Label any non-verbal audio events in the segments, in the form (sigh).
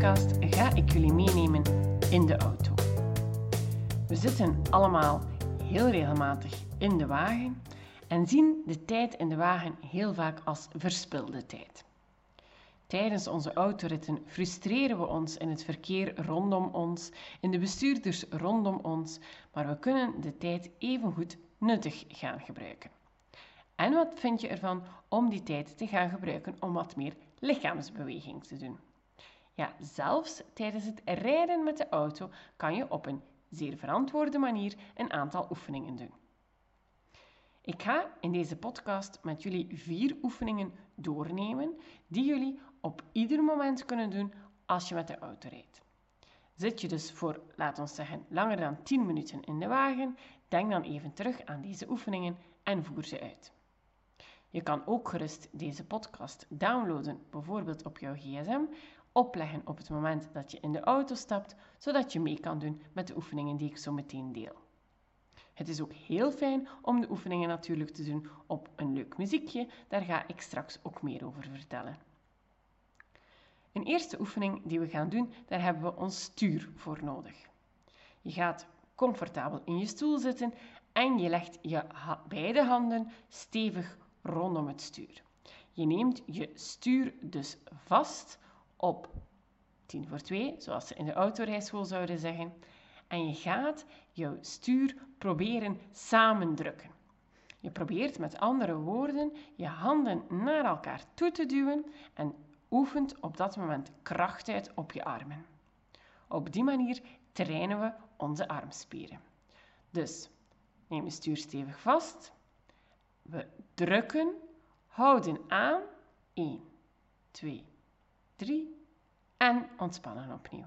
ga ik jullie meenemen in de auto. We zitten allemaal heel regelmatig in de wagen en zien de tijd in de wagen heel vaak als verspilde tijd. Tijdens onze autoritten frustreren we ons in het verkeer rondom ons, in de bestuurders rondom ons, maar we kunnen de tijd evengoed nuttig gaan gebruiken. En wat vind je ervan om die tijd te gaan gebruiken om wat meer lichaamsbeweging te doen? Ja, zelfs tijdens het rijden met de auto kan je op een zeer verantwoorde manier een aantal oefeningen doen. Ik ga in deze podcast met jullie vier oefeningen doornemen die jullie op ieder moment kunnen doen als je met de auto rijdt. Zit je dus voor, laten we zeggen, langer dan 10 minuten in de wagen, denk dan even terug aan deze oefeningen en voer ze uit. Je kan ook gerust deze podcast downloaden, bijvoorbeeld op jouw gsm, opleggen op het moment dat je in de auto stapt, zodat je mee kan doen met de oefeningen die ik zo meteen deel. Het is ook heel fijn om de oefeningen natuurlijk te doen op een leuk muziekje, daar ga ik straks ook meer over vertellen. Een eerste oefening die we gaan doen, daar hebben we ons stuur voor nodig. Je gaat comfortabel in je stoel zitten en je legt je beide handen stevig rondom het stuur. Je neemt je stuur dus vast op 10 voor 2, zoals ze in de autorijschool zouden zeggen. En je gaat jouw stuur proberen samendrukken. Je probeert met andere woorden je handen naar elkaar toe te duwen en oefent op dat moment kracht uit op je armen. Op die manier trainen we onze armspieren. Dus neem je stuur stevig vast. We drukken, houden aan. 1, 2, 3 en ontspannen opnieuw.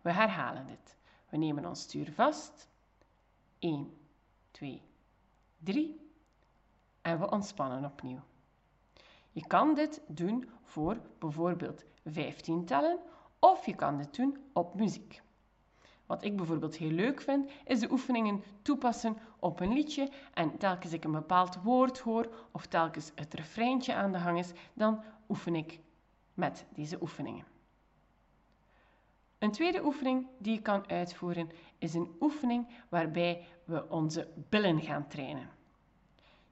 We herhalen dit. We nemen ons stuur vast. 1, 2, 3 en we ontspannen opnieuw. Je kan dit doen voor bijvoorbeeld 15 tellen of je kan dit doen op muziek. Wat ik bijvoorbeeld heel leuk vind, is de oefeningen toepassen op een liedje en telkens ik een bepaald woord hoor of telkens het refreintje aan de gang is, dan oefen ik met deze oefeningen. Een tweede oefening die je kan uitvoeren is een oefening waarbij we onze billen gaan trainen.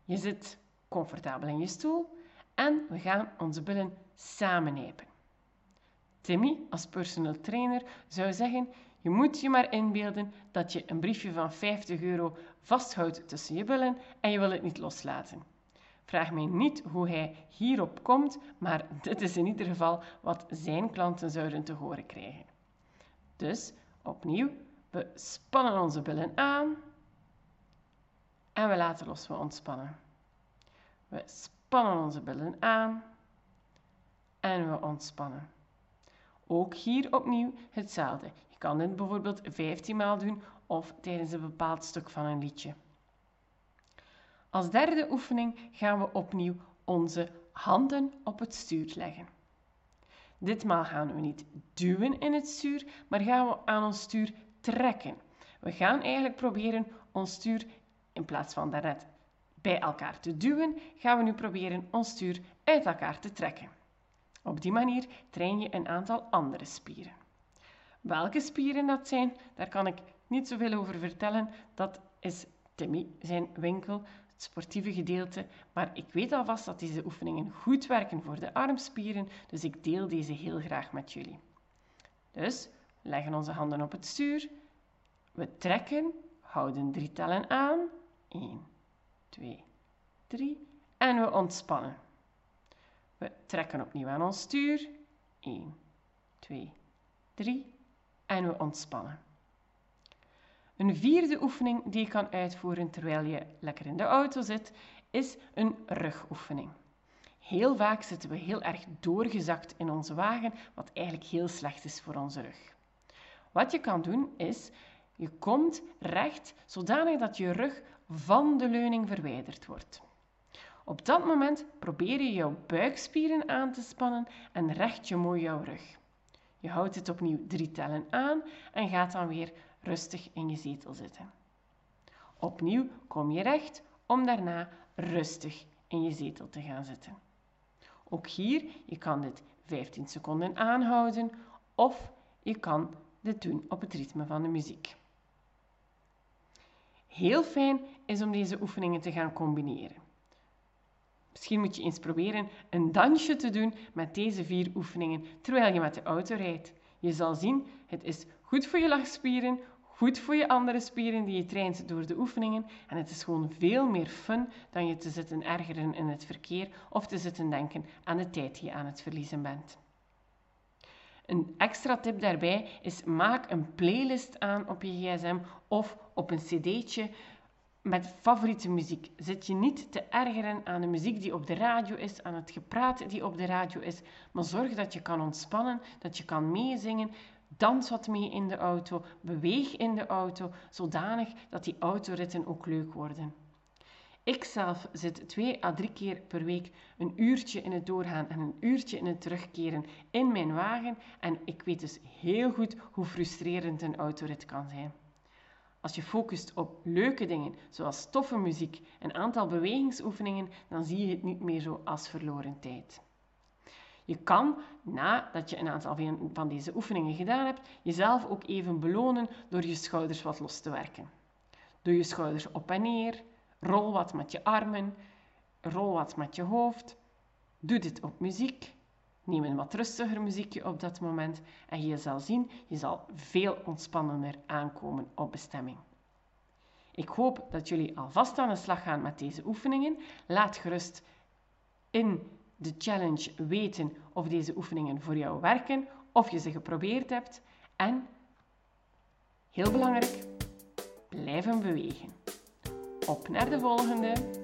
Je zit comfortabel in je stoel en we gaan onze billen samennijpen. Timmy, als personal trainer, zou zeggen: je moet je maar inbeelden dat je een briefje van 50 euro vasthoudt tussen je billen en je wil het niet loslaten. Vraag mij niet hoe hij hierop komt, maar (laughs) dit is in ieder geval wat zijn klanten zouden te horen krijgen. Dus opnieuw, we spannen onze billen aan en we laten los, we ontspannen. We spannen onze billen aan en we ontspannen. Ook hier opnieuw hetzelfde. Je kan dit bijvoorbeeld 15 maal doen of tijdens een bepaald stuk van een liedje. Als derde oefening gaan we opnieuw onze handen op het stuur leggen. Ditmaal gaan we niet duwen in het stuur, maar gaan we aan ons stuur trekken. We gaan eigenlijk proberen ons stuur, in plaats van daarnet bij elkaar te duwen, gaan we nu proberen ons stuur uit elkaar te trekken. Op die manier train je een aantal andere spieren. Welke spieren dat zijn, daar kan ik niet zoveel over vertellen. Dat is Timmy zijn winkel sportieve gedeelte, maar ik weet alvast dat deze oefeningen goed werken voor de armspieren, dus ik deel deze heel graag met jullie. Dus, leggen onze handen op het stuur, we trekken, houden drie tellen aan, 1, 2, 3 en we ontspannen. We trekken opnieuw aan ons stuur, 1, 2, 3 en we ontspannen. Een vierde oefening die je kan uitvoeren terwijl je lekker in de auto zit, is een rugoefening. Heel vaak zitten we heel erg doorgezakt in onze wagen, wat eigenlijk heel slecht is voor onze rug. Wat je kan doen is, je komt recht zodanig dat je rug van de leuning verwijderd wordt. Op dat moment probeer je jouw buikspieren aan te spannen en recht je mooi jouw rug. Je houdt het opnieuw drie tellen aan en gaat dan weer rustig in je zetel zitten. Opnieuw kom je recht om daarna rustig in je zetel te gaan zitten. Ook hier, je kan dit 15 seconden aanhouden of je kan dit doen op het ritme van de muziek. Heel fijn is om deze oefeningen te gaan combineren. Misschien moet je eens proberen een dansje te doen met deze vier oefeningen terwijl je met de auto rijdt. Je zal zien, het is goed voor je lachspieren, goed voor je andere spieren die je traint door de oefeningen. En het is gewoon veel meer fun dan je te zitten ergeren in het verkeer of te zitten denken aan de tijd die je aan het verliezen bent. Een extra tip daarbij is maak een playlist aan op je gsm of op een cd'tje met favoriete muziek. Zit je niet te ergeren aan de muziek die op de radio is, aan het gepraat die op de radio is, maar zorg dat je kan ontspannen, dat je kan meezingen. Dans wat mee in de auto, beweeg in de auto, zodanig dat die autoritten ook leuk worden. Ik zelf zit twee à drie keer per week een uurtje in het doorgaan en een uurtje in het terugkeren in mijn wagen en ik weet dus heel goed hoe frustrerend een autorit kan zijn. Als je focust op leuke dingen, zoals toffe muziek, een aantal bewegingsoefeningen, dan zie je het niet meer zo als verloren tijd. Je kan, nadat je een aantal van deze oefeningen gedaan hebt, jezelf ook even belonen door je schouders wat los te werken. Doe je schouders op en neer, rol wat met je armen, rol wat met je hoofd. Doe dit op muziek. Neem een wat rustiger muziekje op dat moment en je zal zien, je zal veel ontspannender aankomen op bestemming. Ik hoop dat jullie alvast aan de slag gaan met deze oefeningen. Laat gerust in de challenge weten of deze oefeningen voor jou werken, of je ze geprobeerd hebt. En, heel belangrijk, blijven bewegen. Op naar de volgende!